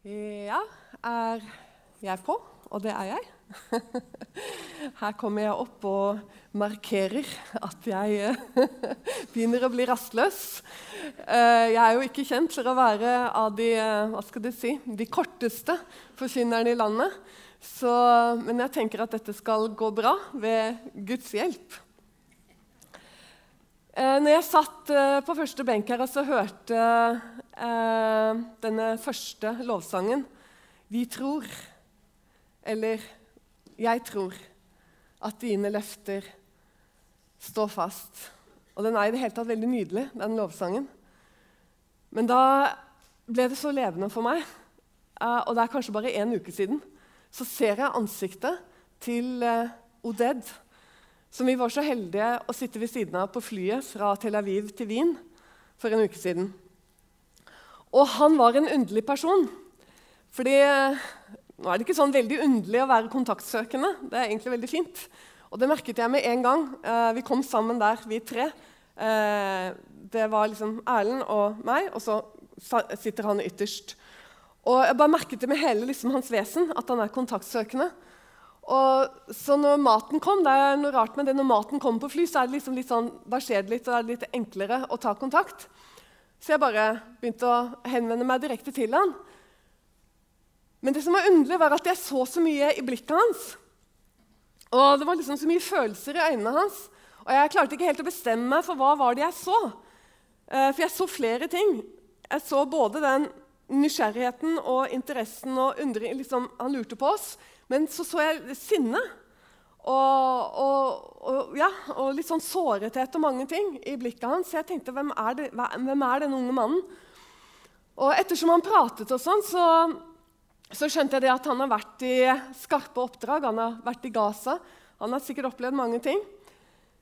Ja, er jeg på? Og det er jeg. Her kommer jeg opp og markerer at jeg eh, begynner å bli rastløs. Eh, jeg er jo ikke kjent for å være av de, eh, hva skal si, de korteste forkynnerne i landet. Så, men jeg tenker at dette skal gå bra ved Guds hjelp. Når jeg satt på første benk her og så hørte denne første lovsangen, 'Vi tror', eller jeg tror at dine løfter står fast. Og den er i det hele tatt veldig nydelig, den lovsangen. Men da ble det så levende for meg, eh, og det er kanskje bare én uke siden, så ser jeg ansiktet til eh, Oded, som vi var så heldige å sitte ved siden av på flyet fra Tel Aviv til Wien for en uke siden. Og han var en underlig person. Fordi nå er det ikke sånn veldig underlig å være kontaktsøkende. Det er egentlig veldig fint. Og det merket jeg med en gang. Eh, vi kom sammen der, vi tre. Eh, det var liksom Erlend og meg, og så sitter han ytterst. Og Jeg bare merket det med hele liksom, hans vesen at han er kontaktsøkende. Og så når maten kom, det er noe rart med det, når maten kommer på fly, så er det liksom litt sånn, da skjer det litt, og det er litt enklere å ta kontakt. Så jeg bare begynte å henvende meg direkte til han. Men det som var underlig, var at jeg så så mye i blikket hans. Og det var liksom så mye følelser i øynene hans. Og jeg klarte ikke helt å bestemme meg for hva var det jeg så. Eh, for jeg så flere ting. Jeg så både den nysgjerrigheten og interessen og undring liksom, Han lurte på oss. Men så så jeg sinne. Og, og, og, ja, og litt sånn sårethet og mange ting i blikket hans. Så jeg tenkte hvem er, det, hvem er den unge mannen? Og ettersom han pratet og sånn, så så skjønte jeg at han har vært i skarpe oppdrag. Han har vært i Gaza. Han har sikkert opplevd mange ting.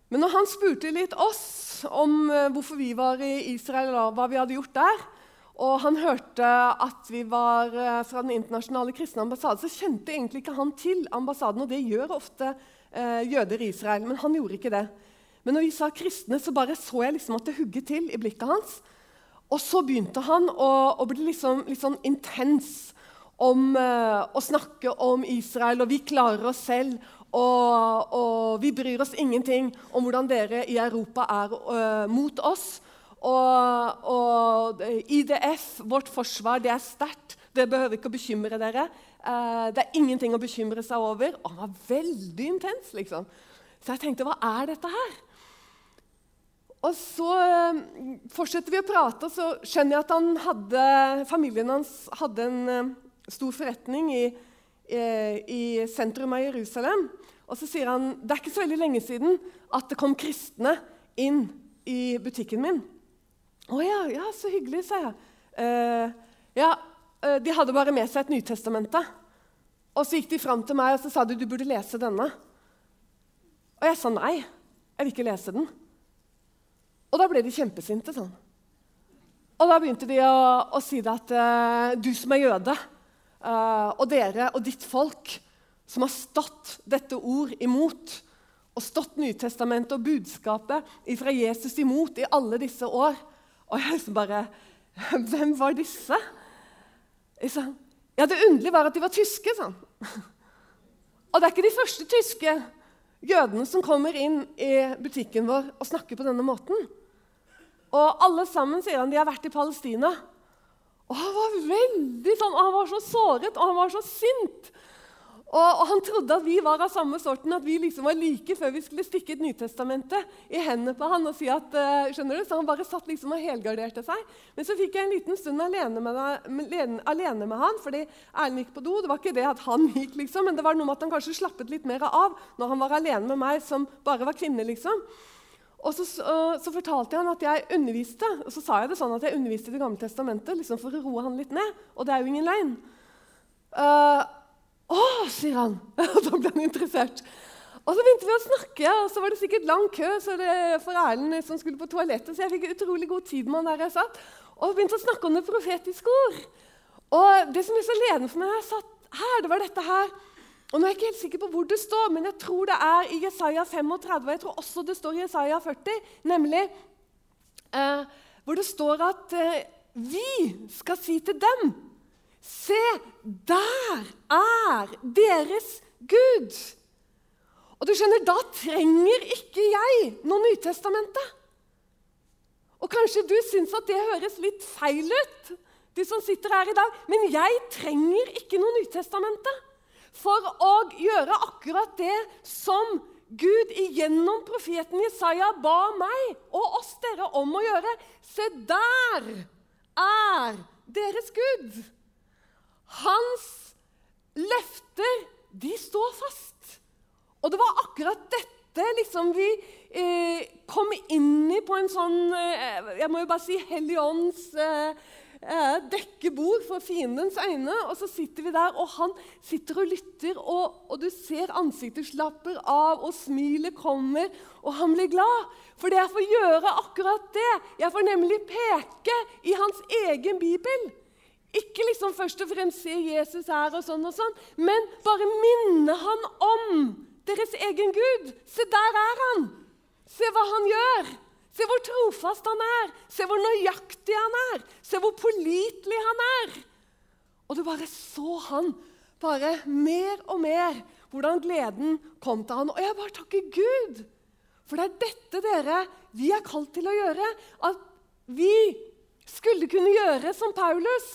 Men når han spurte litt oss om eh, hvorfor vi var i Israel, og hva vi hadde gjort der, og han hørte at vi var eh, fra Den internasjonale kristne ambassade, så kjente egentlig ikke han til ambassaden. Og det gjør ofte eh, jøder i Israel, men han gjorde ikke det. Men når vi sa kristne, så bare så jeg liksom at det hugget til i blikket hans. Og så begynte han å, å bli liksom, litt sånn intens om eh, å snakke om Israel, og vi klarer oss selv. Og, og, vi bryr oss ingenting om hvordan dere i Europa er uh, mot oss. Og, og, IDF, vårt forsvar, det er sterkt. Dere behøver ikke å bekymre dere. Uh, det er ingenting å bekymre seg over. Og han var veldig intens. liksom. Så jeg tenkte, hva er dette her? Og så fortsetter vi å prate, og så skjønner jeg at han hadde, familien hans hadde en stor forretning i, eh, i, sentrum av Jerusalem. Og så sier han det er ikke så veldig lenge siden at det kom kristne inn i butikken min. 'Å ja, ja, så hyggelig', sa jeg. Uh, ja, uh, De hadde bare med seg et Nytestamente. Og så gikk de fram til meg og så sa de, 'du burde lese denne'. Og jeg sa nei, jeg vil ikke lese den. Og da ble de kjempesinte. sånn. Og da begynte de å, å si det at uh, 'du som er jøde' og dere og ditt folk som har stått dette ord imot, og stått Nytestamentet og budskapet fra Jesus imot i alle disse år. Og jeg liksom bare Hvem var disse? Liksom. ja, Det underlige var at de var tyske. sånn. Og det er ikke de første tyske jødene som kommer inn i butikken vår og snakker på denne måten. Og alle sammen sier han de har vært i Palestina. Og han var veldig sånn, og han var så såret og han var så sint. Og, og, Han trodde at vi var av samme sorten, at vi liksom var like før vi skulle stikke et Nytestamentet i hendene på han og si at, uh, skjønner du? Så han bare satt liksom og helgarderte seg. Men så fikk jeg en liten stund alene med, alene, alene med han, fordi Erlend gikk på do. Det var ikke det at han gikk, liksom, men det var noe med at han kanskje slappet litt mer av når han var alene med meg, som bare var kvinne. liksom. Og så, så, fortalte han at jeg underviste. Og så sa jeg det sånn at jeg underviste i Det gamle testamentet liksom for å roe han litt ned. Og det er jo ingen løgn. Uh, 'Å', sier han. da ble han interessert. Og så begynte vi å snakke, og så var det sikkert lang kø så det for Erlend som skulle på toalettet. Så jeg fikk utrolig god tid med han der jeg satt. Og begynte å snakke om det profetiske ord. Og det som er så ledende for meg jeg satt her, det var dette her og nå er Jeg ikke helt sikker på hvor det står, men jeg tror det er i Jesaja 35. Og jeg tror også det står i Jesaja 40, nemlig eh, hvor det står at eh, vi skal si til dem Se, der er deres Gud. Og du skjønner, Da trenger ikke jeg noe Nytestamentet. Og Kanskje du syns at det høres litt feil ut, de som sitter her i dag. Men jeg trenger ikke noe Nytestamentet for å gjøre akkurat det som Gud igjennom profeten Jesaja ba meg og oss dere om å gjøre. Se, der er deres Gud. Hans løfter, de står fast. Og det var akkurat dette liksom vi eh, kom inn i på en sånn eh, Jeg må jo bare si Hellig Ånds eh, eh, dekke bord for fiendens øyne. Og så sitter vi der, og han sitter og lytter, og, og du ser ansiktet slapper av, og smilet kommer, og han blir glad. For jeg får gjøre akkurat det. Jeg får nemlig peke i hans egen bibel. Ikke liksom først og fremst se Jesus her og sånn og sånn, men bare minne han om deres egen Gud. Se, der er han! Se hva han gjør! Se hvor trofast han er! Se hvor nøyaktig han er! Se hvor pålitelig han er! Og du bare så han bare mer og mer hvordan gleden kom til han. Og jeg bare takker Gud! For det er dette dere vi er kalt til å gjøre. At vi skulle kunne gjøre som Paulus.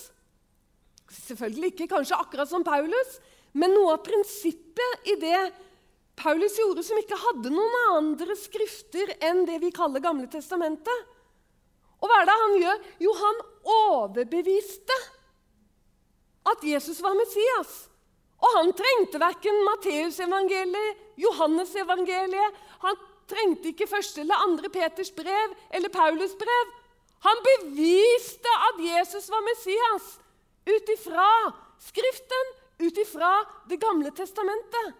Selvfølgelig ikke kanskje akkurat som Paulus, men noe av prinsippet i det Paulus gjorde, som ikke hadde noen andre skrifter enn det vi kaller Gamle testamentet. Og hva er det han gjør? Jo, han overbeviste at Jesus var Messias. Og han trengte verken Matteusevangeliet, Johannesevangeliet Han trengte ikke første eller andre Peters brev eller Paulus brev. Han beviste at Jesus var Messias ut ifra Skriften, ut ifra Det gamle testamentet.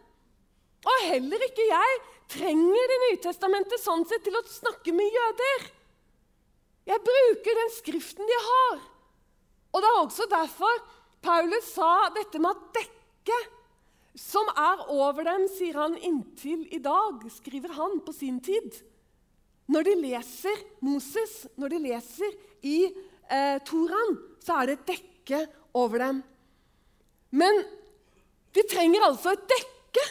Og heller ikke jeg trenger Det nye testamentet sånn sett til å snakke med jøder. Jeg bruker den skriften de har. Og Det er også derfor Paulus sa dette med at dekket som er over dem, sier han inntil i dag, skriver han på sin tid. Når de leser Moses, når de leser i eh, Toraen, så er det et dekke over dem. Men de trenger altså et dekke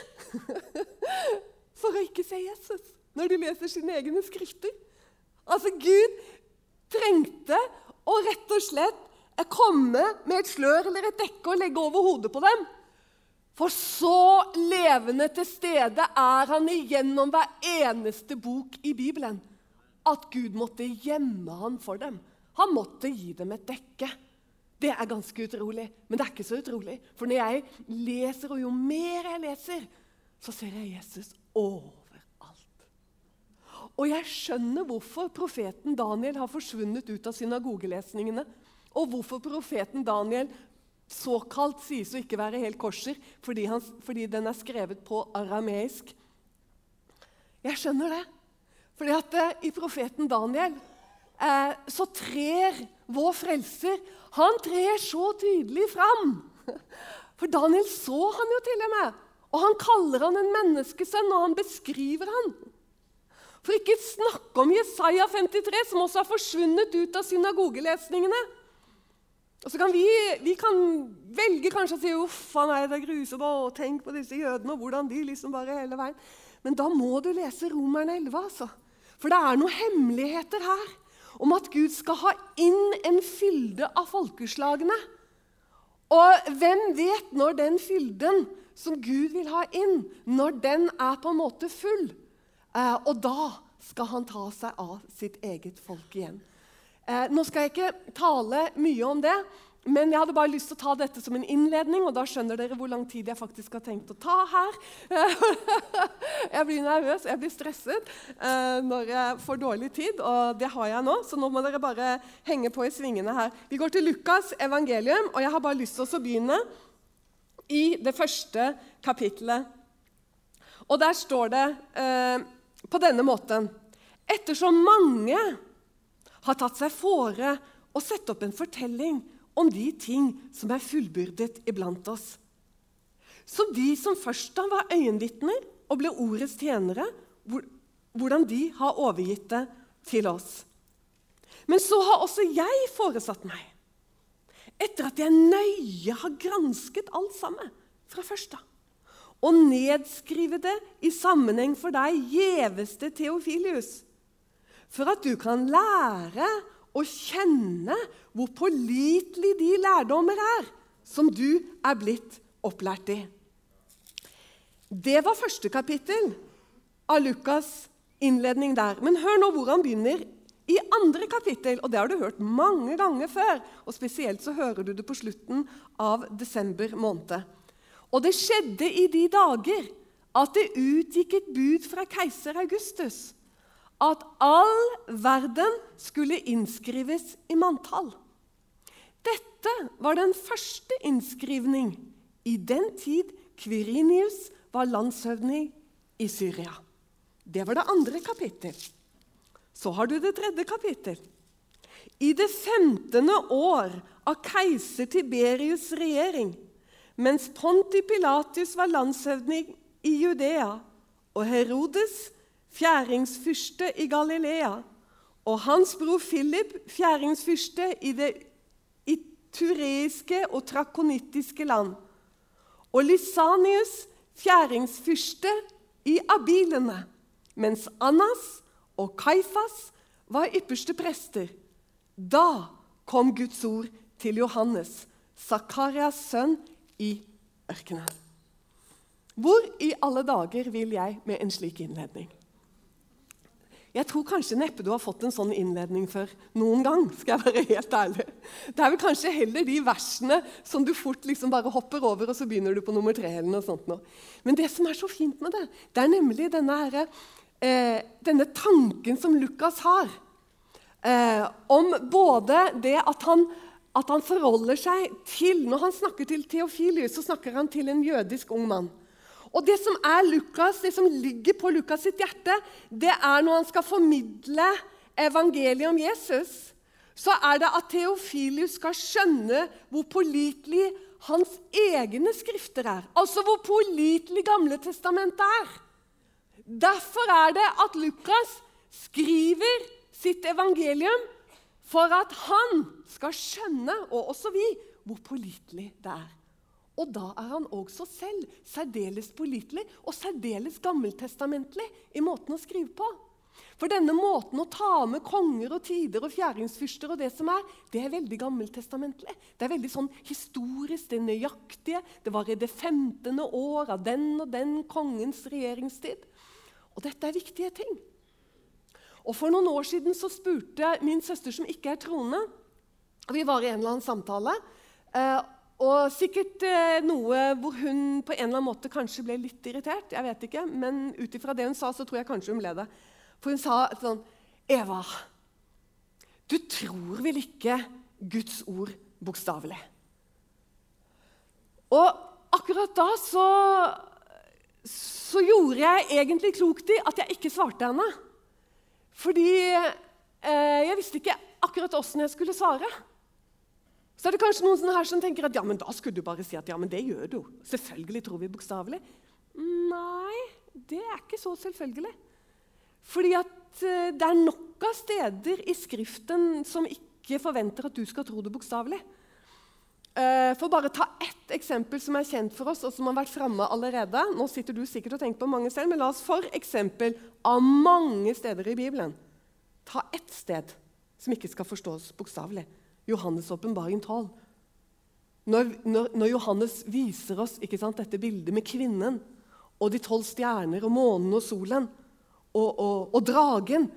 for å ikke se Jesus når de leser sine egne skrifter. Altså, Gud trengte å rett og slett komme med et slør eller et dekke og legge over hodet på dem. For så levende til stede er han igjennom hver eneste bok i Bibelen at Gud måtte gjemme han for dem. Han måtte gi dem et dekke. Det er ganske utrolig, men det er ikke så utrolig. For når jeg leser, og jo mer jeg leser, så ser jeg Jesus overalt. Og jeg skjønner hvorfor profeten Daniel har forsvunnet ut av synagogelesningene. Og hvorfor profeten Daniel såkalt sies å ikke være helt korser fordi, han, fordi den er skrevet på arameisk. Jeg skjønner det. Fordi at eh, i profeten Daniel eh, så trer vår frelser han trer så tydelig fram. For Daniel så han jo til og med. Og han kaller han en menneskesønn, og han beskriver han. For ikke snakke om Jesaja 53, som også har forsvunnet ut av synagogelesningene. Og så kan vi, vi kan velge kanskje å si uff a det er grusomt, og tenk på disse jødene og hvordan de liksom bare hele veien. Men da må du lese Romerne 11, altså. For det er noen hemmeligheter her om at Gud skal ha inn en fylde av folkeslagene. Og hvem vet når den fylden som Gud vil ha inn, når den er på en måte full? Eh, og da skal han ta seg av sitt eget folk igjen. Eh, nå skal jeg ikke tale mye om det, men jeg hadde bare lyst til å ta dette som en innledning, og da skjønner dere hvor lang tid jeg faktisk har tenkt å ta her. jeg blir nervøs, jeg blir stresset eh, når jeg får dårlig tid, og det har jeg nå, så nå må dere bare henge på i svingene her. Vi går til Lukas evangelium, og jeg har bare lyst til å begynne i det første kapittelet. Og der står det eh, på denne måten Ettersom mange har tatt seg fore å sette opp en fortelling om de ting som er fullbyrdet iblant oss. Så de som først da var øyenvitner og ble ordets tjenere, hvordan de har overgitt det til oss. Men så har også jeg foresatt meg, etter at jeg nøye har gransket alt sammen fra først av, og nedskrive det i sammenheng for deg, gjeveste Theofilius, for at du kan lære å kjenne hvor pålitelig de lærdommer er som du er blitt opplært i. Det var første kapittel av Lukas' innledning der. Men hør nå hvor han begynner i andre kapittel, og det har du hørt mange ganger før. Og Spesielt så hører du det på slutten av desember måned. Og det skjedde i de dager at det utgikk et bud fra keiser Augustus at all verden skulle innskrives i manntall. Dette var den første innskrivning i den tid Kvirinius var landshøvding i Syria. Det var det andre kapittel. Så har du det tredje kapittel. I det femtende år av keiser Tiberius' regjering, mens Ponti Pilatus var landshøvding i Judea og Herodes fjæringsfyrste i Galilea, og hans bror Philip fjæringsfyrste i det tureiske og trakonittiske land, og Lysanius fjæringsfyrste i abilene, mens Annas og Kaifas var ypperste prester. Da kom Guds ord til Johannes, Sakarias sønn, i ørkenen. Hvor i alle dager vil jeg med en slik innledning? Jeg tror kanskje neppe du har fått en sånn innledning før noen gang. skal jeg være helt ærlig. Det er vel kanskje heller de versene som du fort liksom bare hopper over, og så begynner du på nummer tre. eller noe sånt. Nå. Men det som er så fint med det, det er nemlig denne, her, eh, denne tanken som Lukas har. Eh, om både det at han, at han forholder seg til Når han snakker til Theofilius, så snakker han til en jødisk ung mann. Og Det som er Lukas, det som ligger på Lukas sitt hjerte, det er når han skal formidle evangeliet om Jesus, så er det at Theofilius skal skjønne hvor pålitelig hans egne skrifter er. Altså hvor pålitelig Gamle testamentet er. Derfor er det at Lukas skriver sitt evangelium for at han skal skjønne, og også vi, hvor pålitelig det er. Og da er han også selv særdeles pålitelig og særdeles gammeltestamentlig i måten å skrive på. For denne måten å ta med konger og tider og fjæringsfyrster og det som er, det er veldig gammeltestamentlig. Det er veldig sånn historisk, det nøyaktige. Det var i det femtende år av den og den kongens regjeringstid. Og dette er viktige ting. Og For noen år siden så spurte min søster, som ikke er troende Vi var i en eller annen samtale. Eh, og sikkert eh, noe hvor hun på en eller annen måte kanskje ble litt irritert. jeg vet ikke, Men ut ifra det hun sa, så tror jeg kanskje hun ble det. For hun sa sånn Eva, du tror vel ikke Guds ord bokstavelig? Og akkurat da så, så gjorde jeg egentlig klokt i at jeg ikke svarte henne. Fordi eh, jeg visste ikke akkurat åssen jeg skulle svare. Så er det kanskje noen her som tenker at ja, men da skulle du bare si at ja, men det gjør du. Selvfølgelig tror vi bokstavelig. Nei, det er ikke så selvfølgelig. Fordi at uh, det er nok av steder i Skriften som ikke forventer at du skal tro det bokstavelig. Uh, for bare ta ett eksempel som er kjent for oss, og som har vært framme allerede. Nå sitter du sikkert og tenker på mange selv, men la oss for eksempel av mange steder i Bibelen ta ett sted som ikke skal forstås bokstavelig. Johannes' åpenbaring 12. Når, når, når, Johannes viser oss sant, dette bildet med kvinnen og de tolv stjerner og månen og solen og, og, og dragen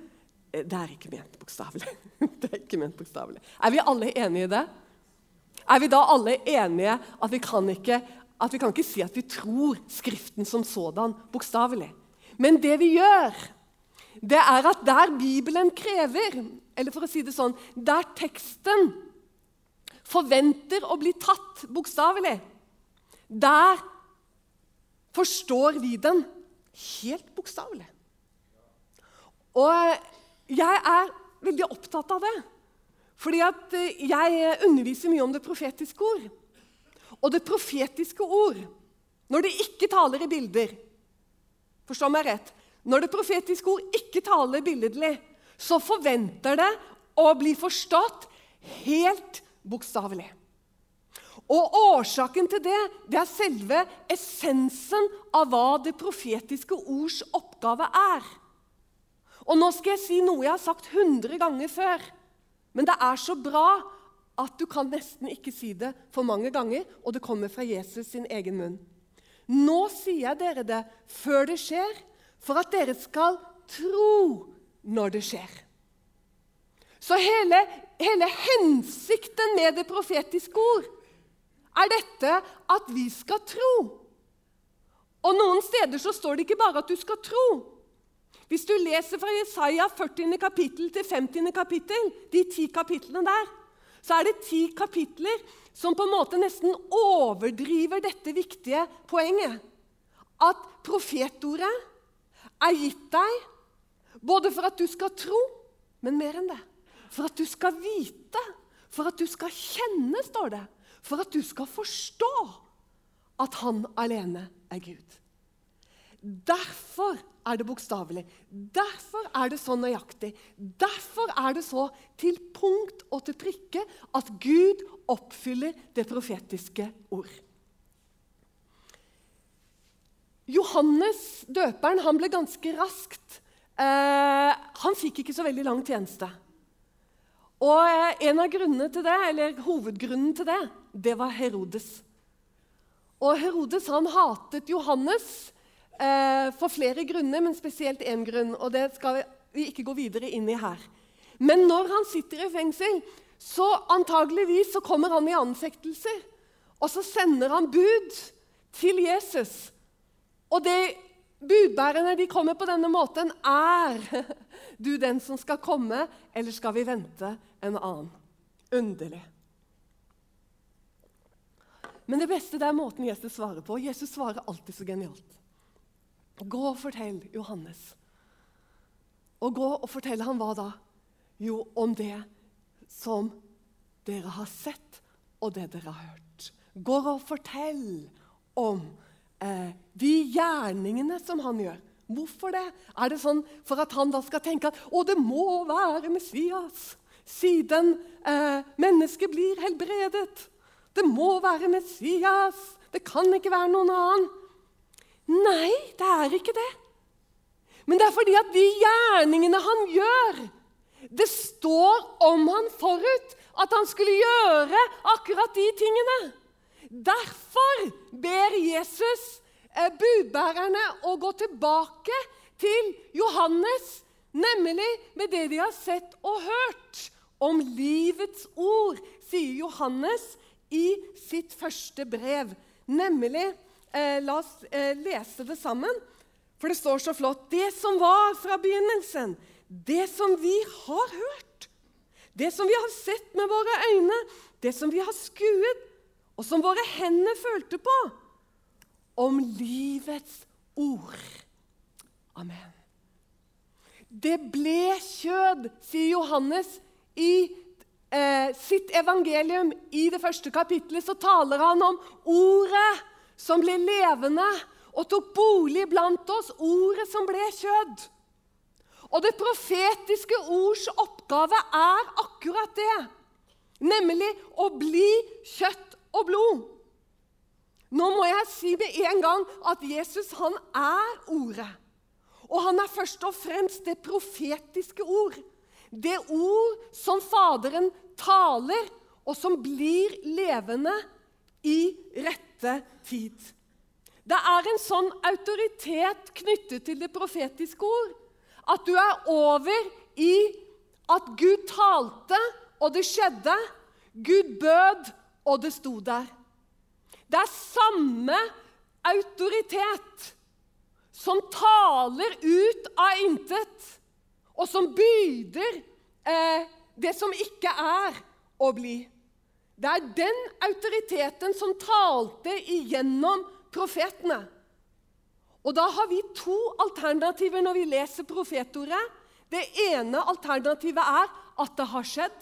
eh, Det er ikke ment bokstavelig. det er ikke ment bokstavelig. Er vi alle enige i det? Er vi da alle enige at vi kan ikke, at vi kan ikke si at vi tror Skriften som sådan bokstavelig? Men det vi gjør, det er at der Bibelen krever eller for å si det sånn Der teksten forventer å bli tatt bokstavelig, der forstår vi den helt bokstavelig. Og jeg er veldig opptatt av det. Fordi at jeg underviser mye om det profetiske ord. Og det profetiske ord, når det ikke taler i bilder Forstå meg rett. Når det profetiske ord ikke taler billedlig, så forventer det å bli forstått helt bokstavelig. Og årsaken til det, det er selve essensen av hva det profetiske ords oppgave er. Og nå skal jeg si noe jeg har sagt 100 ganger før. Men det er så bra at du kan nesten ikke si det for mange ganger, og det kommer fra Jesus sin egen munn. Nå sier jeg dere det før det skjer, for at dere skal tro når det skjer. Så hele, hele hensikten med det profetiske ord er dette at vi skal tro. Og Noen steder så står det ikke bare at du skal tro. Hvis du leser fra Jesaja 40. kapittel til 50. kapittel, de ti kapitlene der, så er det ti kapitler som på en måte nesten overdriver dette viktige poenget. At profetordet er gitt deg både for at du skal tro, men mer enn det. For at du skal vite, for at du skal kjenne, står det for at du skal forstå at han alene er Gud. Derfor er det bokstavelig. Derfor er det så nøyaktig. Derfor er det så til punkt og til prikke at Gud oppfyller det profetiske ord. Johannes døperen han ble ganske raskt eh, Han fikk ikke så veldig lang tjeneste. Og eh, en av grunnene til det, eller hovedgrunnen til det, det var Herodes. Og Herodes han hatet Johannes eh, for flere grunner, men spesielt én grunn. og Det skal vi ikke gå videre inn i her. Men når han sitter i fengsel, så antageligvis så kommer han i anfektelser. Og så sender han bud til Jesus. Og det budbærerne de kommer på denne måten, er du den som skal komme, eller skal vi vente en annen? Underlig. Men det beste det er måten Jesus svarer på. Jesus svarer alltid så genialt. Gå og fortell Johannes. Og gå og fortell ham hva da? Jo, om det som dere har sett, og det dere har hørt. Gå og fortell om eh, de gjerningene som han gjør. Hvorfor det? Er det sånn for at han da skal tenke at å, det må være Messias, siden eh, mennesket blir helbredet? Det må være Messias. Det kan ikke være noen annen. Nei, det er ikke det. Men det er fordi at de gjerningene han gjør Det står om han forut at han skulle gjøre akkurat de tingene. Derfor ber Jesus budbærerne å gå tilbake til Johannes, nemlig med det de har sett og hørt om livets ord, sier Johannes i sitt første brev. Nemlig eh, La oss eh, lese det sammen, for det står så flott. Det som var fra begynnelsen, det som vi har hørt, det som vi har sett med våre øyne, det som vi har skuet, og som våre hender følte på, om livets ord. Amen. Det ble kjød, sier Johannes i eh, sitt evangelium. I det første kapittelet så taler han om ordet som ble levende og tok bolig blant oss. Ordet som ble kjød. Og det profetiske ords oppgave er akkurat det. Nemlig å bli kjøtt og blod. Nå må jeg si med en gang at Jesus han er Ordet. Og han er først og fremst det profetiske ord. Det ord som Faderen taler, og som blir levende i rette tid. Det er en sånn autoritet knyttet til det profetiske ord at du er over i at Gud talte, og det skjedde. Gud bød, og det sto der. Det er samme autoritet som taler ut av intet, og som byder eh, det som ikke er å bli. Det er den autoriteten som talte igjennom profetene. Og da har vi to alternativer når vi leser profetordet. Det ene alternativet er at det har skjedd.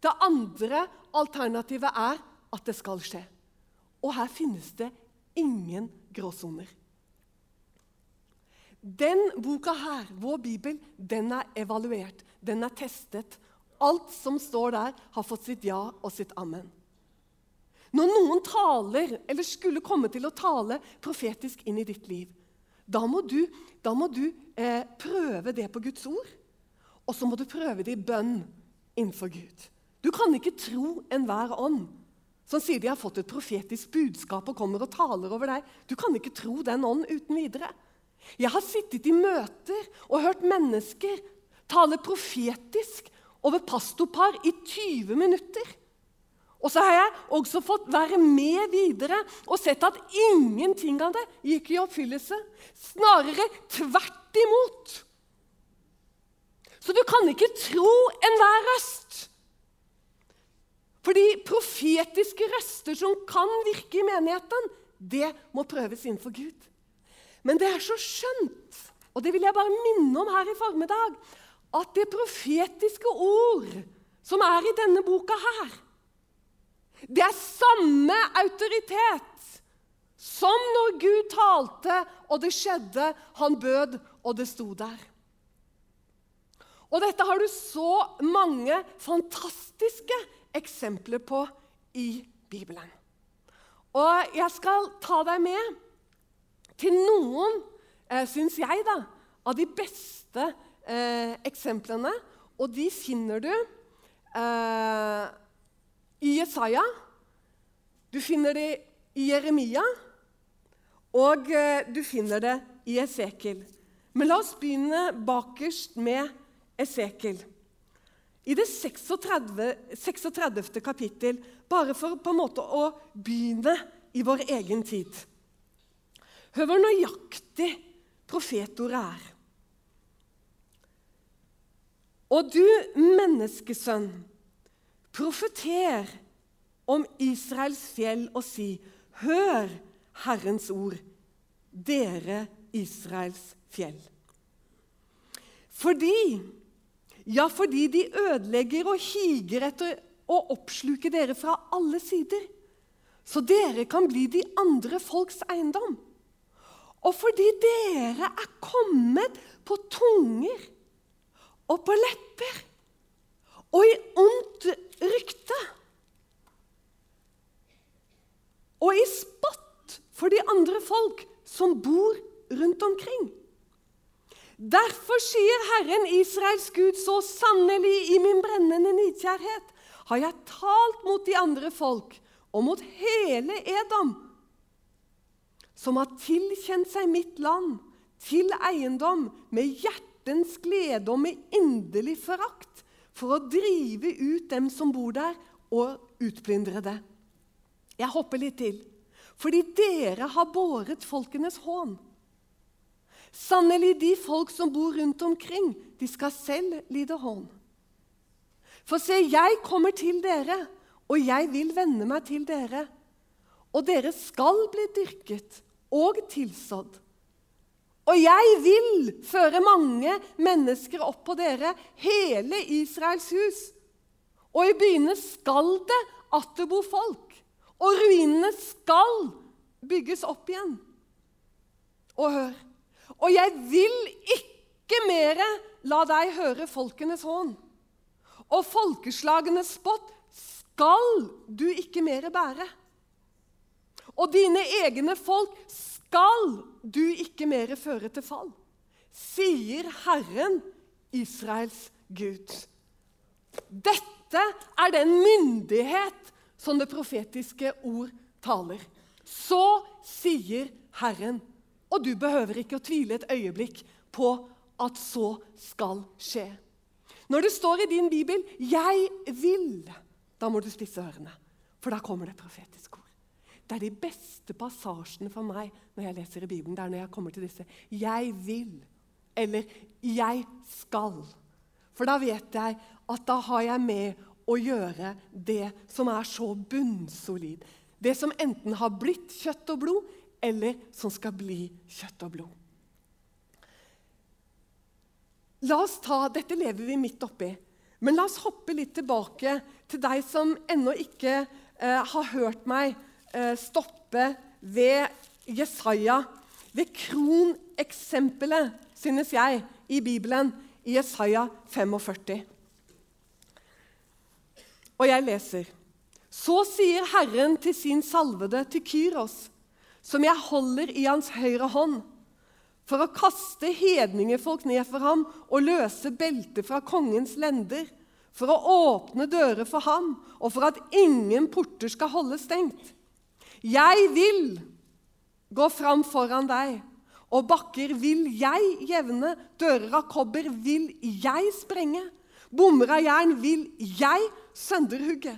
Det andre alternativet er at det skal skje. Og her finnes det ingen gråsoner. Den boka her, vår bibel, den er evaluert, den er testet. Alt som står der, har fått sitt ja og sitt amen. Når noen taler, eller skulle komme til å tale profetisk inn i ditt liv, da må du, da må du eh, prøve det på Guds ord. Og så må du prøve det i bønn innenfor Gud. Du kan ikke tro enhver ånd som sier de har fått et profetisk budskap og kommer og taler over deg. Du kan ikke tro den ånden uten videre. Jeg har sittet i møter og hørt mennesker tale profetisk over pastorpar i 20 minutter. Og så har jeg også fått være med videre og sett at ingenting av det gikk i oppfyllelse. Snarere tvert imot. Så du kan ikke tro enhver røst. Fordi profetiske røster som kan virke i menigheten, det må prøves innenfor Gud. Men det er så skjønt, og det vil jeg bare minne om her i formiddag, at det profetiske ord som er i denne boka her, det er samme autoritet som når Gud talte, og det skjedde, han bød, og det sto der. Og dette har du så mange fantastiske eksempler på i Bibelen. Og jeg skal ta deg med til noen, eh, syns jeg, da, av de beste eh, eksemplene. Og de finner du eh, i Jesaja, du finner det i Jeremia, og eh, du finner det i Esekiel. Men la oss begynne bakerst med Esekiel. I det 36, 36. kapittel, bare for på en måte å begynne i vår egen tid. Hør hvor nøyaktig profetordet er. Og du, menneskesønn, profeter om Israels fjell og si:" Hør Herrens ord, dere Israels fjell. Fordi Ja, fordi de ødelegger og higer etter å oppsluke dere fra alle sider, så dere kan bli de andre folks eiendom. Og fordi dere er kommet på tunger og på lepper og i ondt rykte og i spott for de andre folk som bor rundt omkring. Derfor sier Herren Israels Gud så sannelig i min brennende nidkjærhet har jeg talt mot de andre folk og mot hele Edom, som har tilkjent seg mitt land til eiendom med hjertens glede og med inderlig forakt, for å drive ut dem som bor der, og utplyndre det. Jeg hopper litt til. Fordi dere har båret folkenes hån. Sannelig, de folk som bor rundt omkring, de skal selv lide hån. For se, jeg kommer til dere, og jeg vil vende meg til dere. Og dere skal bli dyrket og tilsådd. Og jeg vil føre mange mennesker opp på dere, hele Israels hus. Og i byene skal det atter bo folk og ruinene skal bygges opp igjen. Og hør Og jeg vil ikke mere la deg høre folkenes hån. Og folkeslagenes spott skal du ikke mere bære. Og dine egne folk skal du ikke mere føre til fall, sier Herren, Israels Gud. Dette er den myndighet som det profetiske ord taler. Så sier Herren. Og du behøver ikke å tvile et øyeblikk på at så skal skje. Når det står i din bibel 'Jeg vil', da må du spisse ørene. For da kommer det profetiske ord. Det er de beste passasjene for meg når jeg leser i Bibelen. Det er når jeg kommer til disse 'jeg vil' eller 'jeg skal'. For da vet jeg at da har jeg med å gjøre det som er så bunnsolid. Det som enten har blitt kjøtt og blod, eller som skal bli kjøtt og blod. La oss ta, Dette lever vi midt oppi. Men la oss hoppe litt tilbake til deg som ennå ikke eh, har hørt meg eh, stoppe ved Jesaja, ved kroneksempelet, synes jeg, i Bibelen, i Jesaja 45. Og jeg leser. Så sier Herren til sin salvede, til Kyros, som jeg holder i hans høyre hånd, for å kaste hedningefolk ned for ham og løse beltet fra kongens lender, for å åpne dører for ham, og for at ingen porter skal holde stengt. Jeg vil gå fram foran deg, og bakker vil jeg jevne, dører av kobber vil jeg sprenge, bommer av jern vil jeg sønderhugge.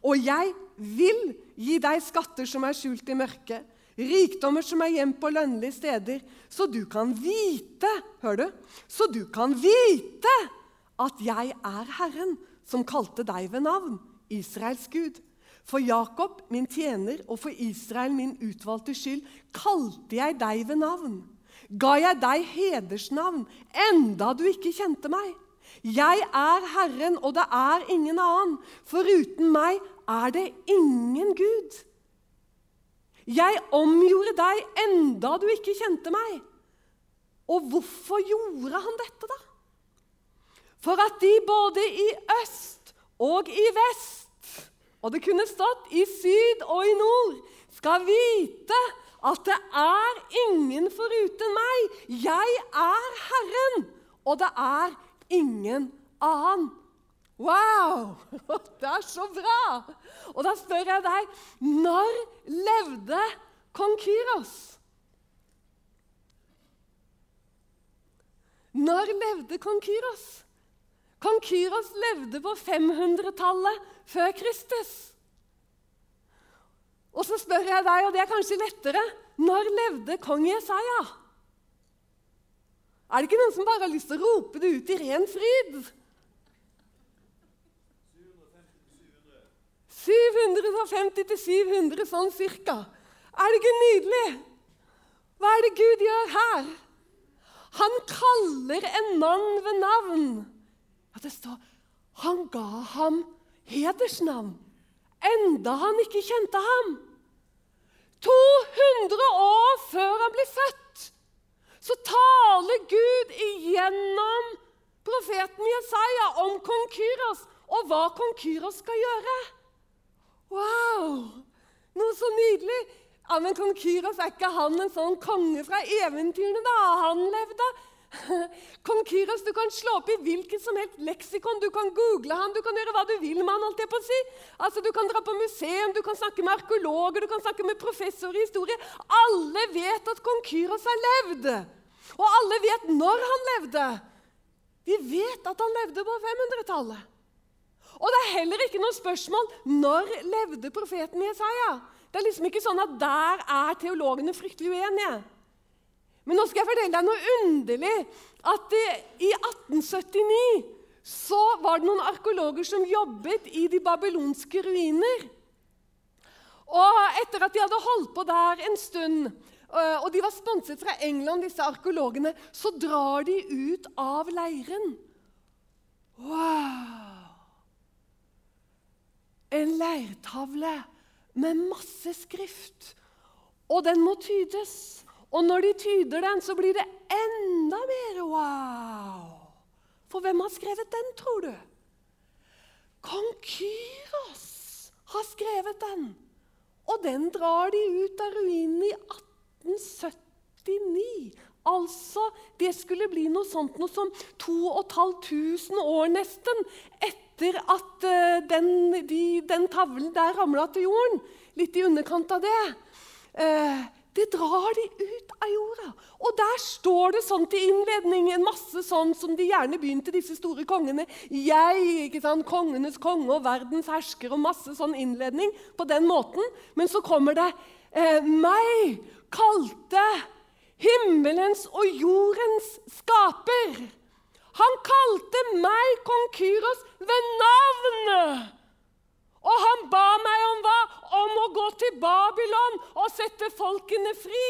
Og jeg vil gi deg skatter som er skjult i mørket, rikdommer som er gjemt på lønnlige steder, så du kan vite Hør du? Så du kan vite at jeg er Herren, som kalte deg ved navn, Israels Gud. For Jakob, min tjener, og for Israel, min utvalgte skyld, kalte jeg deg ved navn. Ga jeg deg hedersnavn, enda du ikke kjente meg. Jeg er Herren, og det er ingen annen. Foruten meg er det ingen Gud. Jeg omgjorde deg enda du ikke kjente meg. Og hvorfor gjorde han dette, da? For at de både i øst og i vest, og det kunne stått i syd og i nord, skal vite at det er ingen foruten meg. Jeg er Herren, og det er ingen annen. Wow! Det er så bra! Og da spør jeg deg når levde kong Kyros? Når levde kong Kyros? Kong Kyros levde på 500-tallet før Kristus. Og så spør jeg deg, og det er kanskje lettere når levde kong Jesaja? Er det ikke noen som bare har lyst til å rope det ut i ren fryd? 750 til 700, sånn cirka. Er det ikke nydelig? Hva er det Gud gjør her? Han kaller en mann ved navn. Ja, det står han ga ham hedersnavn, enda han ikke kjente ham. 200 år før han blir født, så taler Gud igjennom profeten Jesaja om kong Kyros og hva kong Kyros skal gjøre. Wow! Noe så nydelig! Ja, Men kong Kyros, er ikke han en sånn konge fra eventyrene, da? Han levde. Kong Kyros, du kan slå opp i hvilket som helst leksikon. Du kan google han, du kan gjøre hva du vil med han. alt det på å si. Altså, Du kan dra på museum, du kan snakke med arkeologer, du kan snakke med professor i historie. Alle vet at kong Kyros har levd. Og alle vet når han levde. Vi vet at han levde på 500-tallet. Og det er heller ikke noe spørsmål når levde profeten Jesaja. Det er liksom ikke sånn at der er teologene fryktelig uenige. Men nå skal jeg fortelle deg noe underlig. At det, I 1879 så var det noen arkeologer som jobbet i de babylonske ruiner. Og etter at de hadde holdt på der en stund, øh, og de var sponset fra England, disse arkeologene, så drar de ut av leiren. Wow! En leirtavle med masse skrift. Og den må tydes. Og når de tyder den, så blir det enda mer wow. For hvem har skrevet den, tror du? Kong Kyros har skrevet den. Og den drar de ut av ruinen i 1879. Altså, det skulle bli noe sånt noe som 2500 år nesten etter etter at uh, den, de, den, tavlen der ramla til jorden, litt i underkant av det uh, Det drar de ut av jorda. Og der står det sånn til innledning, en masse sånn som de gjerne begynte, disse store kongene. Jeg, ikke sant, kongenes konge og verdens hersker, og masse sånn innledning på den måten. Men så kommer det uh, meg kalte himmelens og jordens skaper. Han kalte meg, kong ved navn. Og han ba meg om hva? Om å gå til Babylon og sette folkene fri.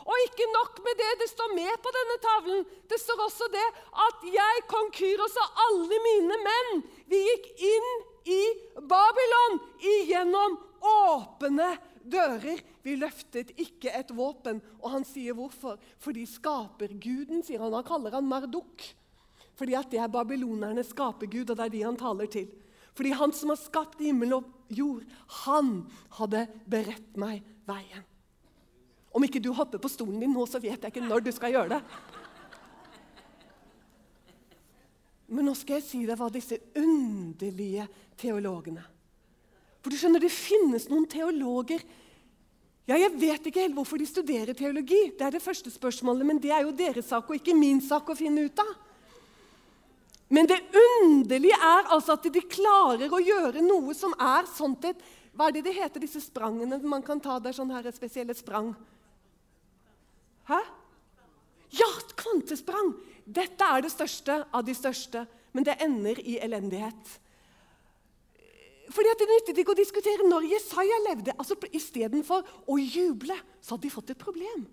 Og ikke nok med det, det står med på denne tavlen. Det står også det at jeg, kong Kyros og alle mine menn, vi gikk inn i Babylon igjennom åpne dører. Vi løftet ikke et våpen. Og han sier hvorfor. Fordi skaperguden, sier han. Han kaller han Marduk. Fordi at det er babylonernes skapergud, og det er de han taler til. Fordi han som har skapt himmel og jord. Han hadde beredt meg veien. Om ikke du hopper på stolen din nå, så vet jeg ikke når du skal gjøre det. Men nå skal jeg si deg hva disse underlige teologene For du skjønner, det finnes noen teologer ja, Jeg vet ikke helt hvorfor de studerer teologi, det er det første spørsmålet, men det er jo deres sak og ikke min sak å finne ut av. Men det underlige er altså at de klarer å gjøre noe som er sånt et Hva er det det heter, disse sprangene man kan ta? Det er sånne her spesielle sprang. Hæ? Ja, kvantesprang! Dette er det største av de største, men det ender i elendighet. Fordi at Det nyttet ikke å diskutere når Jesaja levde. altså Istedenfor å juble, så hadde de fått et problem.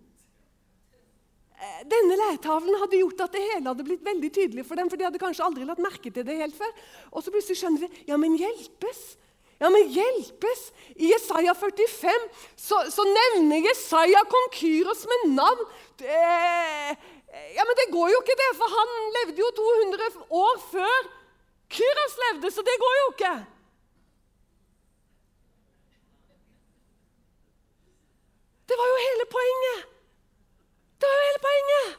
Eh, denne leirtavlen hadde gjort at det hele hadde blitt veldig tydelig for dem. for de hadde kanskje aldri lagt merke til det helt før. Og så plutselig skjønner de ja, men hjelpes. Ja, men hjelpes! I Jesaja 45 så, så nevner Jesaja kong Kyros med navn. Det, ja, Men det går jo ikke, det, for han levde jo 200 år før Kyros levde, så det går jo ikke. Det var jo hele poenget. Det var jo hele poenget.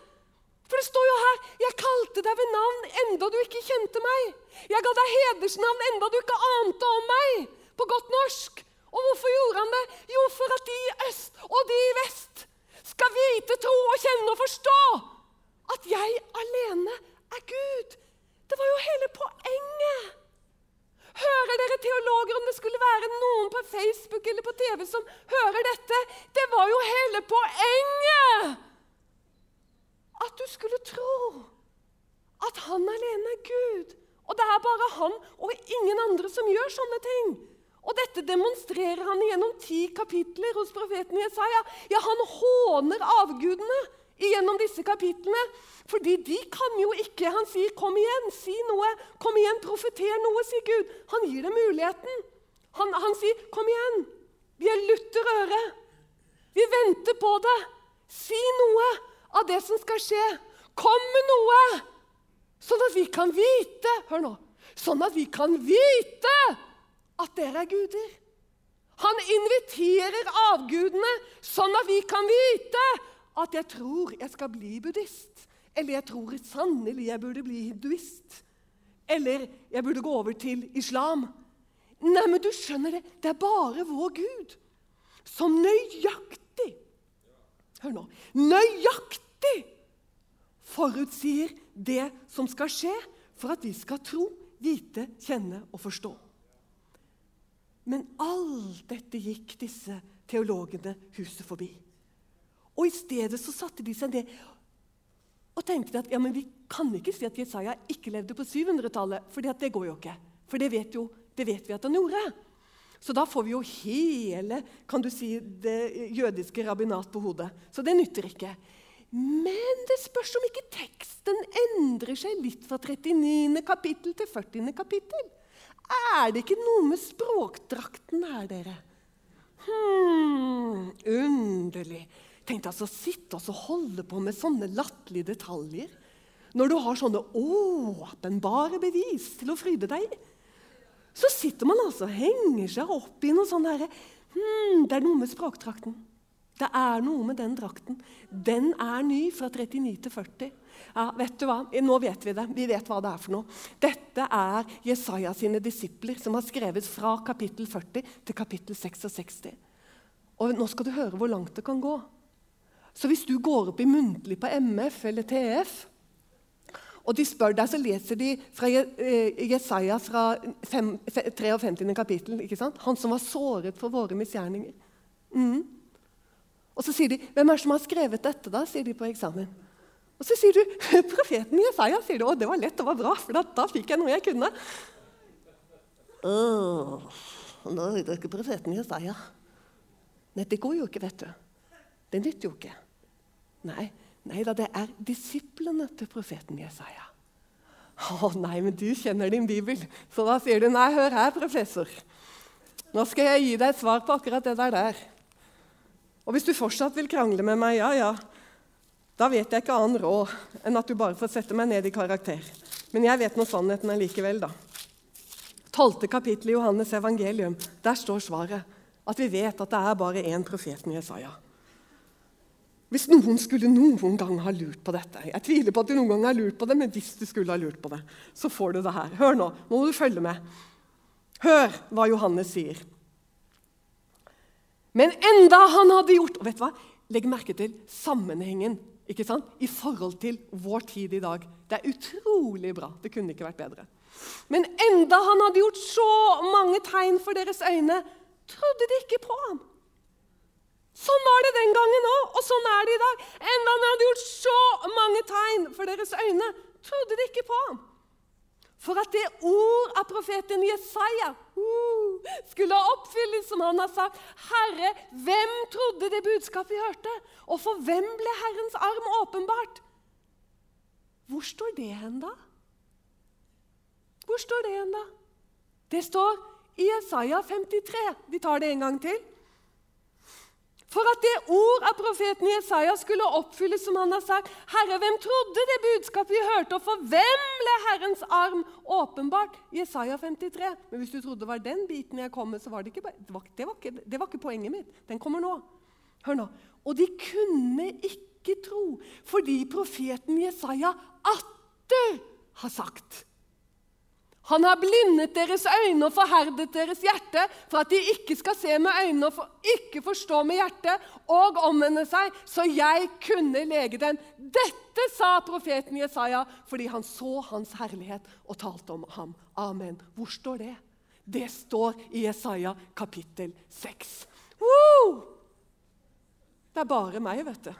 For det står jo her 'Jeg kalte deg ved navn enda du ikke kjente meg'. 'Jeg ga deg hedersnavn enda du ikke ante om meg', på godt norsk. Og hvorfor gjorde han det? Jo, for at de i øst og de i vest skal vite, tro og kjenne og forstå at jeg alene er Gud. Det var jo hele poenget. Hører dere teologer om det skulle være noen på Facebook eller på TV som hører dette? Det var jo hele poenget! At du skulle tro at han alene er Gud. Og det er bare han og ingen andre som gjør sånne ting. Og dette demonstrerer han gjennom ti kapitler hos profeten Jesaja. Ja, han håner avgudene gjennom disse kapitlene. Fordi de kan jo ikke Han sier 'kom igjen, si noe'. 'Kom igjen, profeter noe', sier Gud. Han gir dem muligheten. Han, han sier 'kom igjen'. Vi er lutter øre. Vi venter på det. Si noe av det som skal skje. Kom med noe, sånn at vi kan vite Hør nå. Sånn at vi kan vite at dere er guder. Han inviterer avgudene sånn at vi kan vite at jeg tror jeg skal bli buddhist. Eller jeg tror sannelig jeg burde bli hinduist. Eller jeg burde gå over til islam. Nei, men du skjønner det, det er bare vår Gud som nøyaktig Hør nå. Nøyaktig forutsier det som skal skje for at vi skal tro, vite, kjenne og forstå. Men alt dette gikk disse teologene huset forbi. Og I stedet så satte de seg ned og tenkte at ja, men vi kan ikke si at Jesaja ikke levde på 700-tallet, for det går jo ikke. For det vet, jo, det vet vi at han gjorde. Så da får vi jo hele kan du si, det jødiske rabbinat på hodet. Så det nytter ikke. Men det spørs om ikke teksten endrer seg litt fra 39. kapittel til 40. kapittel. Er det ikke noe med språkdrakten her, dere? hmm, underlig. Tenk deg altså å sitte og holde på med sånne latterlige detaljer når du har sånne åpenbare bevis til å fryde deg i. Så sitter man altså og henger seg opp i noe sånn derre hmm, Det er noe med språkdrakten. Det er noe med den drakten. Den er ny fra 39 til 40. Ja, vet du hva? Nå vet vi det. Vi vet hva det er for noe. Dette er Jesaja sine disipler som har skrevet fra kapittel 40 til kapittel 66. Og nå skal du høre hvor langt det kan gå. Så hvis du går opp i muntlig på MF eller TF, og de spør deg, så leser de fra eh, Jesaja fra 53. kapittel. ikke sant? Han som var såret for våre misgjerninger. Mm. Og så sier de 'Hvem er det som har skrevet dette?' da, sier de på eksamen. Og så sier du 'Profeten Jesaja'. sier du, 'Å, det var lett og var bra, for da fikk jeg noe jeg kunne. Åh, nå er det ikke profeten Jesaja. Nei, det går jo ikke, vet du. Det nytter jo ikke. Nei, nei da, det er disiplene til profeten Jesaja. Å nei, men du kjenner din bibel. Så da sier du nei, hør her, professor. Nå skal jeg gi deg et svar på akkurat det der. der. Og hvis du fortsatt vil krangle med meg, ja, ja, da vet jeg ikke annen råd enn at du bare får sette meg ned i karakter. Men jeg vet nå sannheten allikevel, da. 12. kapittel i Johannes evangelium, der står svaret. At vi vet at det er bare én profet med Jesaja. Hvis noen skulle noen gang ha lurt på dette Jeg tviler på at du noen gang har lurt på det, men hvis du skulle ha lurt på det, så får du det her. Hør nå. Nå må du følge med. Hør hva Johannes sier. Men enda han hadde gjort og vet du hva? Legg merke til sammenhengen ikke sant? i forhold til vår tid i dag. Det er utrolig bra. Det kunne ikke vært bedre. Men enda han hadde gjort så mange tegn for deres øyne, trodde de ikke på ham. Sånn var det den gangen òg, og sånn er det i dag. Enda han hadde gjort så mange tegn for deres øyne, trodde de ikke på ham. For at det ord av profeten Jesaja uh, skulle oppfylles, som han har sagt. Herre, hvem trodde det budskapet vi hørte? Og for hvem ble Herrens arm åpenbart? Hvor står det hen, da? Hvor står det hen, da? Det står i Jesaja 53. Vi tar det en gang til. For at det ord av profeten Jesaja skulle oppfylles, som han har sagt. Herre, hvem trodde det budskapet vi hørte, og for hvem ble Herrens arm åpenbart? Jesaja 53. Men hvis du trodde det var den biten jeg kom med, så var det ikke, det var, det var ikke, det var ikke poenget mitt. Den kommer nå. Hør nå. Og de kunne ikke tro, fordi profeten Jesaja atter har sagt han har blindet deres øyne og forherdet deres hjerte, for at de ikke skal se med øynene og ikke forstå med hjertet og omvende seg, så jeg kunne lege dem. Dette sa profeten Jesaja fordi han så hans herlighet og talte om ham. Amen. Hvor står det? Det står i Jesaja kapittel 6. Woo! Det er bare meg, vet du.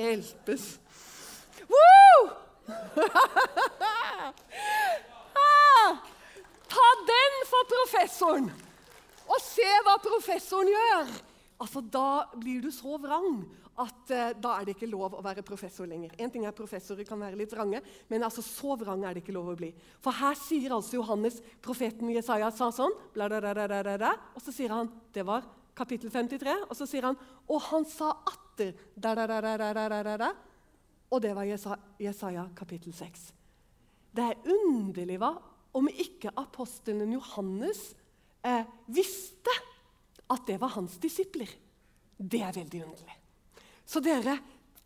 Hjelpes. Woo! Ta den for professoren! Og se hva professoren gjør! Altså, Da blir du så vrang at eh, da er det ikke lov å være professor lenger. En ting er Professorer kan være litt vrange, men altså, så vrang er det ikke lov å bli. For her sier altså Johannes, profeten Jesaja, sa sånn, bla, bla, bla, bla, bla, og så sier han Det var kapittel 53. Og så sier han Og han sa atter da, da, da, da, da, da, da, da. Og det var Jesaja, Jesaja kapittel 6. Det er underlig hva om ikke apostelen Johannes eh, visste at det var hans disipler. Det er veldig underlig. Så dere,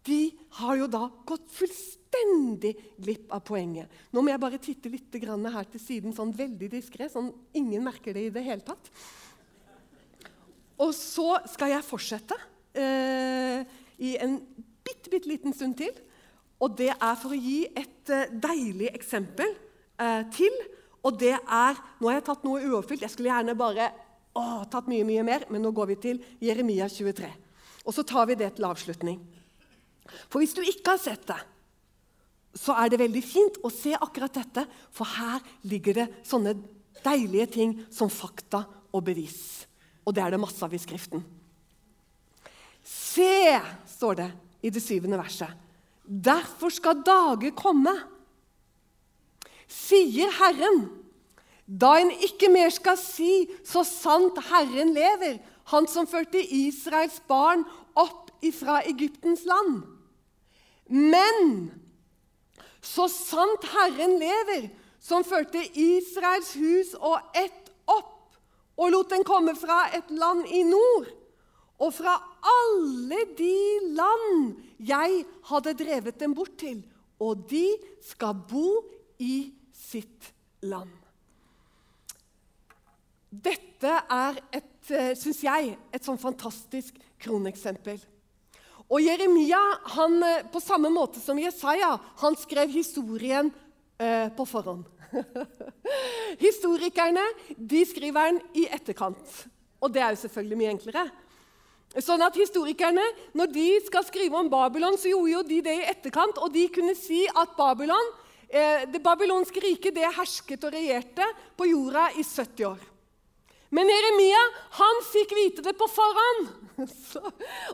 de har jo da gått fullstendig glipp av poenget. Nå må jeg bare titte litt her til siden, sånn veldig diskré, sånn ingen merker det i det hele tatt. Og så skal jeg fortsette eh, i en bitte, bitte liten stund til. Og det er for å gi et eh, deilig eksempel eh, til og det er Nå har jeg tatt noe uoppfylt. Jeg skulle gjerne bare å, tatt mye, mye mer, men nå går vi til Jeremia 23. Og så tar vi det til avslutning. For hvis du ikke har sett det, så er det veldig fint å se akkurat dette, for her ligger det sånne deilige ting som fakta og bevis. Og det er det masse av i Skriften. Se, står det i det syvende verset. Derfor skal dager komme sier Herren, da en ikke mer skal si 'så sant Herren lever', han som førte Israels barn opp ifra Egyptens land. Men så sant Herren lever, som førte Israels hus og ett opp, og lot den komme fra et land i nord, og fra alle de land jeg hadde drevet dem bort til, og de skal bo i sitt land. Dette er, eh, synes jeg, et sånn fantastisk kroneksempel. Og Jeremia, han, eh, på samme måte som Jesaja, han skrev historien eh, på forhånd. Historikerne de skriver den i etterkant. Og det er jo selvfølgelig mye enklere. Sånn at Historikerne når de skal skrive om Babylon, så gjorde jo de det i etterkant. Og de kunne si at Babylon det babylonske riket det hersket og regjerte på jorda i 70 år. Men Jeremia han fikk vite det på forhånd. Så,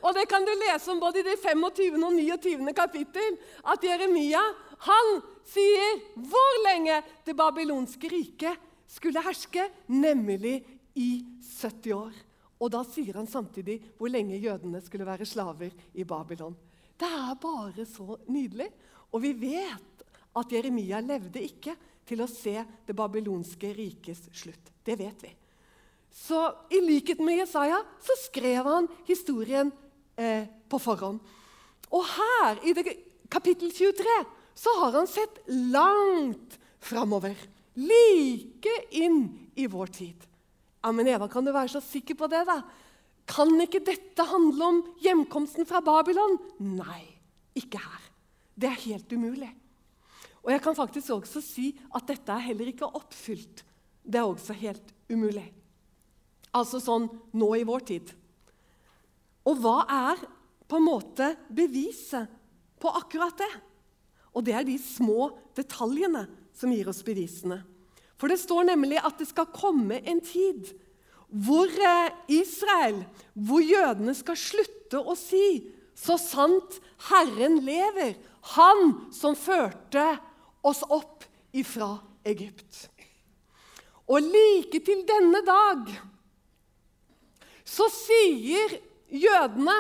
og Det kan du lese om både i det 25. og 29. kapittel. At Jeremia han sier hvor lenge det babylonske riket skulle herske, nemlig i 70 år. Og da sier han samtidig hvor lenge jødene skulle være slaver i Babylon. Det er bare så nydelig. Og vi vet at Jeremia levde ikke til å se det babylonske rikes slutt. Det vet vi. Så i likhet med Jesaja så skrev han historien eh, på forhånd. Og her, i det, kapittel 23, så har han sett langt framover. Like inn i vår tid. Ja, Men Eva, kan du være så sikker på det? da? Kan ikke dette handle om hjemkomsten fra Babylon? Nei, ikke her. Det er helt umulig. Og jeg kan faktisk også si at dette er heller ikke oppfylt. Det er også helt umulig. Altså sånn nå i vår tid. Og hva er på en måte beviset på akkurat det? Og det er de små detaljene som gir oss bevisene. For det står nemlig at det skal komme en tid hvor eh, Israel, hvor jødene skal slutte å si 'Så sant Herren lever', Han som førte oss opp ifra Egypt. Og like til denne dag så sier jødene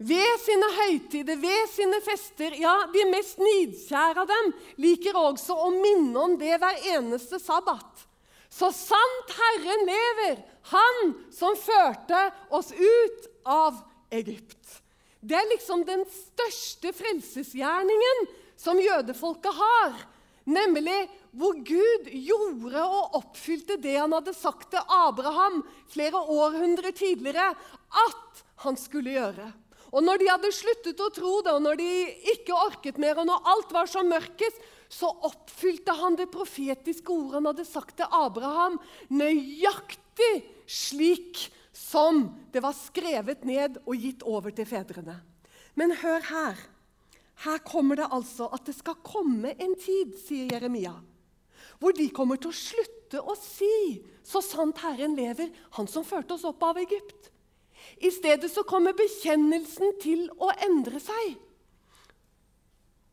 ved sine høytider, ved sine fester Ja, de mest nidkjære av dem liker også å minne om det hver eneste sabbat. Så sant Herren lever, Han som førte oss ut av Egypt. Det er liksom den største frelsesgjerningen som jødefolket har. Nemlig hvor Gud gjorde og oppfylte det han hadde sagt til Abraham flere århundrer tidligere at han skulle gjøre. Og når de hadde sluttet å tro det, og når de ikke orket mer, og når alt var som mørkest, så oppfylte han det profetiske ordet han hadde sagt til Abraham, nøyaktig slik som det var skrevet ned og gitt over til fedrene. Men hør her. Her kommer det altså at det skal komme en tid, sier Jeremia, hvor de kommer til å slutte å si 'Så sant Herren lever, Han som førte oss opp av Egypt'. I stedet så kommer bekjennelsen til å endre seg.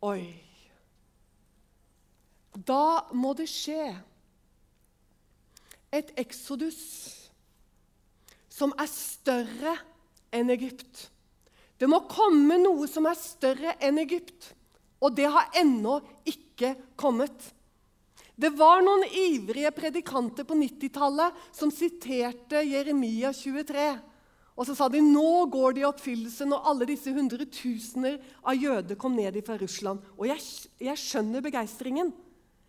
Oi Da må det skje et eksodus som er større enn Egypt. Det må komme noe som er større enn Egypt, og det har ennå ikke kommet. Det var noen ivrige predikanter på 90-tallet som siterte Jeremia 23. Og så sa de nå går det i oppfyllelse når alle disse hundretusener av jøder kom ned fra Russland. Og jeg, jeg skjønner begeistringen,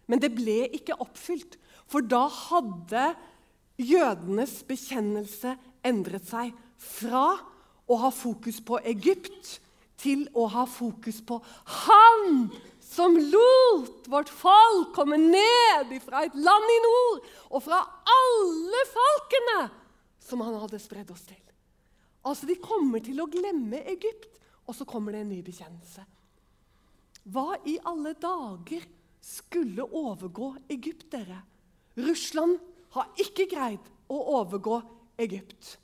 men det ble ikke oppfylt. For da hadde jødenes bekjennelse endret seg fra å ha fokus på Egypt til å ha fokus på Han som lot vårt folk komme ned fra et land i nord og fra alle folkene som han hadde spredd oss til. Altså, De kommer til å glemme Egypt, og så kommer det en ny bekjennelse. Hva i alle dager skulle overgå Egypt, dere? Russland har ikke greid å overgå Egypt.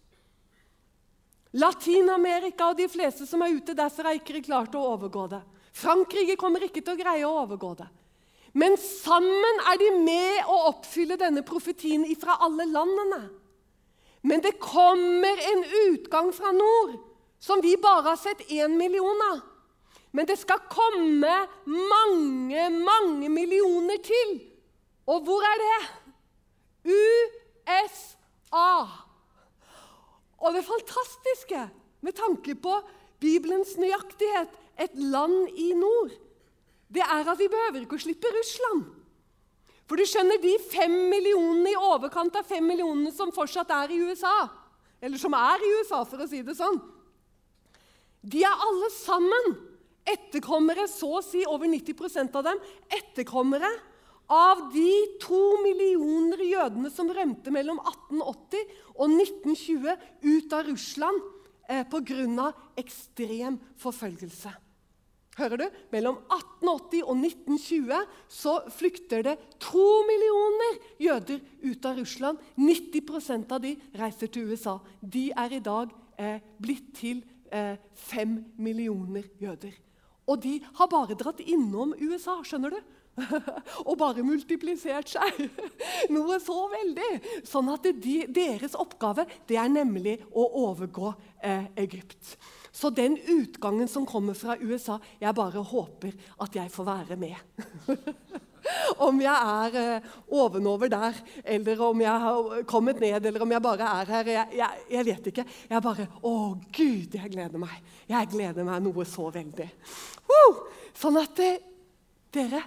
Latin-Amerika og de fleste som er ute derfra, har ikke klart å overgå det. Frankrike kommer ikke til å greie å overgå det. Men sammen er de med å oppfylle denne profetien fra alle landene. Men det kommer en utgang fra nord som vi bare har sett én million av. Men det skal komme mange, mange millioner til. Og hvor er det? USA. Og det fantastiske med tanke på Bibelens nøyaktighet, et land i nord, det er at vi behøver ikke å slippe Russland. For du skjønner, de fem millionene i overkant av fem millionene som fortsatt er i USA, eller som er i USA, for å si det sånn, de er alle sammen etterkommere, så å si over 90% av dem, etterkommere av de to millioner jødene som rømte mellom 1880 og 1920 ut av Russland eh, pga. ekstrem forfølgelse. Hører du? Mellom 1880 og 1920 så flykter det to millioner jøder ut av Russland. 90% av de reiser til USA. De er i dag eh, blitt til eh, fem millioner jøder. Og de har bare dratt innom USA, skjønner du? og bare multiplisert seg. Noe så veldig. Sånn at de, deres oppgave det er nemlig å overgå eh, Egypt. Så den utgangen som kommer fra USA Jeg bare håper at jeg får være med. om jeg er eh, ovenover der, eller om jeg har kommet ned, eller om jeg bare er her. Jeg, jeg, jeg vet ikke. Jeg bare Å, Gud, jeg gleder meg. Jeg gleder meg noe så veldig. Woo! Sånn at eh, dere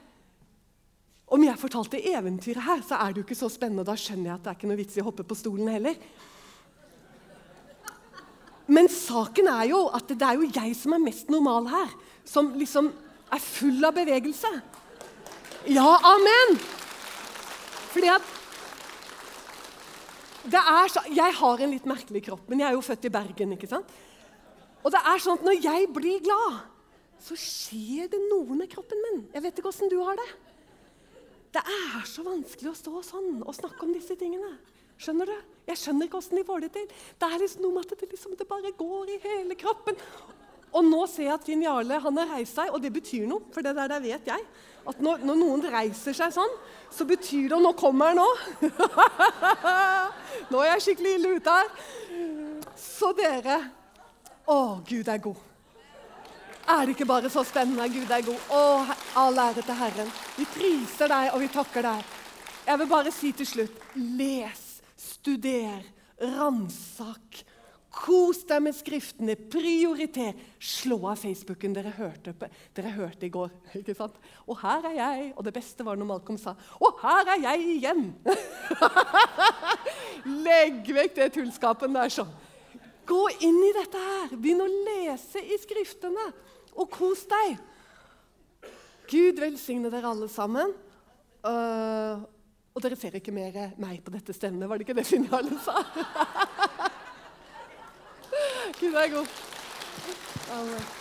Om jeg fortalte eventyret her, så er det jo ikke så spennende. Da skjønner jeg at det er ikke noe vits i å hoppe på stolen heller. Men saken er jo at det er jo jeg som er mest normal her. Som liksom er full av bevegelse. Ja, amen! Fordi at så, Jeg har en litt merkelig kropp, men jeg er jo født i Bergen. ikke sant? Og det er sånn at når jeg blir glad, så skjer det noe med kroppen min. Jeg vet ikke åssen du har det. Det er så vanskelig å stå sånn og snakke om disse tingene. Skjønner du? Jeg skjønner ikke åssen de får det til. Det er liksom noe med at det, liksom, det bare går i hele kroppen. Og nå ser jeg at Finn Jarle han har reist seg, og det betyr noe. For det der, der vet jeg. At når, når, noen reiser seg sånn, så betyr det Og nå kommer han nå! nå er jeg skikkelig ille ute her. Så dere Å, Gud er god. Er det ikke bare så spennende? Gud er god. Å, all ære til Herren. Vi priser deg, og vi takker deg. Jeg vil bare si til slutt les, studer, ransak Kos deg med Skriftene. Prioriter. Slå av Facebooken. Dere hørte, dere hørte i går. ikke sant? Og her er jeg. Og det beste var når Malcolm sa Og her er jeg igjen! Legg vekk det tullskapen der sånn. Gå inn i dette her. Begynn å lese i Skriftene. Og kos deg. Gud velsigne dere alle sammen. Uh, og dere ser ikke mer meg på dette stevnet, var det ikke det Finjalen sa? Gud er god. Amen.